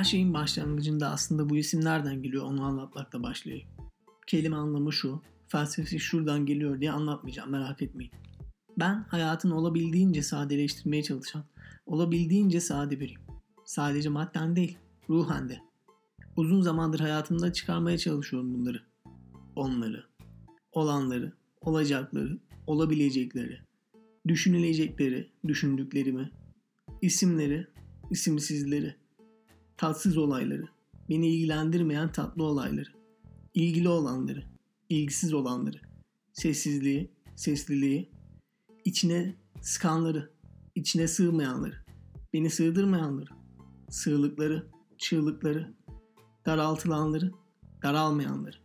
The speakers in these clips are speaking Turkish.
Her şeyin başlangıcında aslında bu isim nereden geliyor onu anlatmakla başlayayım. Kelime anlamı şu, felsefesi şuradan geliyor diye anlatmayacağım merak etmeyin. Ben hayatını olabildiğince sadeleştirmeye çalışan, olabildiğince sade biriyim. Sadece madden değil, ruhen de. Uzun zamandır hayatımda çıkarmaya çalışıyorum bunları. Onları, olanları, olacakları, olabilecekleri, düşünülecekleri, düşündüklerimi, isimleri, isimsizleri, tatsız olayları, beni ilgilendirmeyen tatlı olayları, ilgili olanları, ilgisiz olanları, sessizliği, sesliliği, içine sıkanları, içine sığmayanları, beni sığdırmayanları, sığlıkları, çığlıkları, daraltılanları, daralmayanları,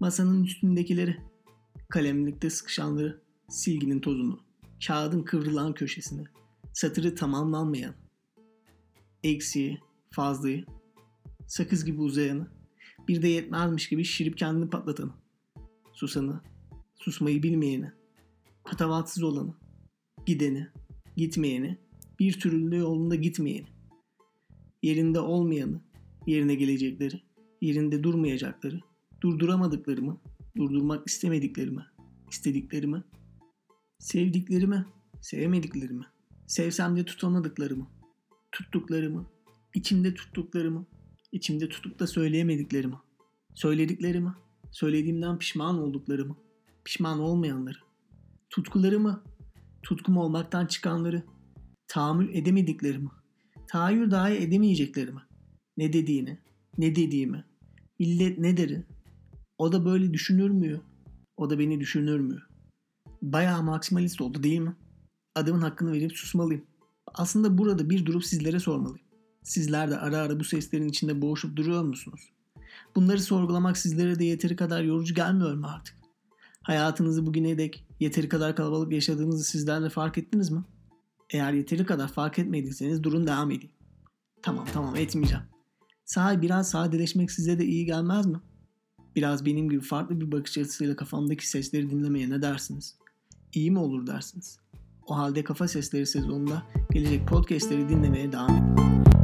masanın üstündekileri, kalemlikte sıkışanları, silginin tozunu, kağıdın kıvrılan köşesini, satırı tamamlanmayan, eksiği, fazlayı, sakız gibi uzayanı, bir de yetmezmiş gibi şirip kendini patlatanı, susanı, susmayı bilmeyeni, patavatsız olanı, gideni, gitmeyeni, bir türlü yolunda gitmeyeni, yerinde olmayanı, yerine gelecekleri, yerinde durmayacakları, durduramadıklarımı, durdurmak istemediklerimi, istediklerimi, sevdiklerimi, sevmediklerimi, sevsem de tutamadıklarımı, tuttuklarımı, içimde tuttuklarımı, içimde tutup da söyleyemediklerimi, söylediklerimi, söylediğimden pişman olduklarımı, pişman olmayanları, tutkularımı, tutkum olmaktan çıkanları, tahammül edemediklerimi, tahayyül dahi edemeyeceklerimi, ne dediğini, ne dediğimi, millet ne deri, o da böyle düşünür mü? O da beni düşünür mü? Bayağı maksimalist oldu değil mi? Adamın hakkını verip susmalıyım. Aslında burada bir durup sizlere sormalıyım. Sizler de ara ara bu seslerin içinde boğuşup duruyor musunuz? Bunları sorgulamak sizlere de yeteri kadar yorucu gelmiyor mu artık? Hayatınızı bugüne dek yeteri kadar kalabalık yaşadığınızı sizler de fark ettiniz mi? Eğer yeteri kadar fark etmediyseniz durun devam edeyim. Tamam tamam etmeyeceğim. Sahi biraz sadeleşmek size de iyi gelmez mi? Biraz benim gibi farklı bir bakış açısıyla kafamdaki sesleri dinlemeye ne dersiniz? İyi mi olur dersiniz? O halde Kafa Sesleri sezonunda gelecek podcastleri dinlemeye devam edin.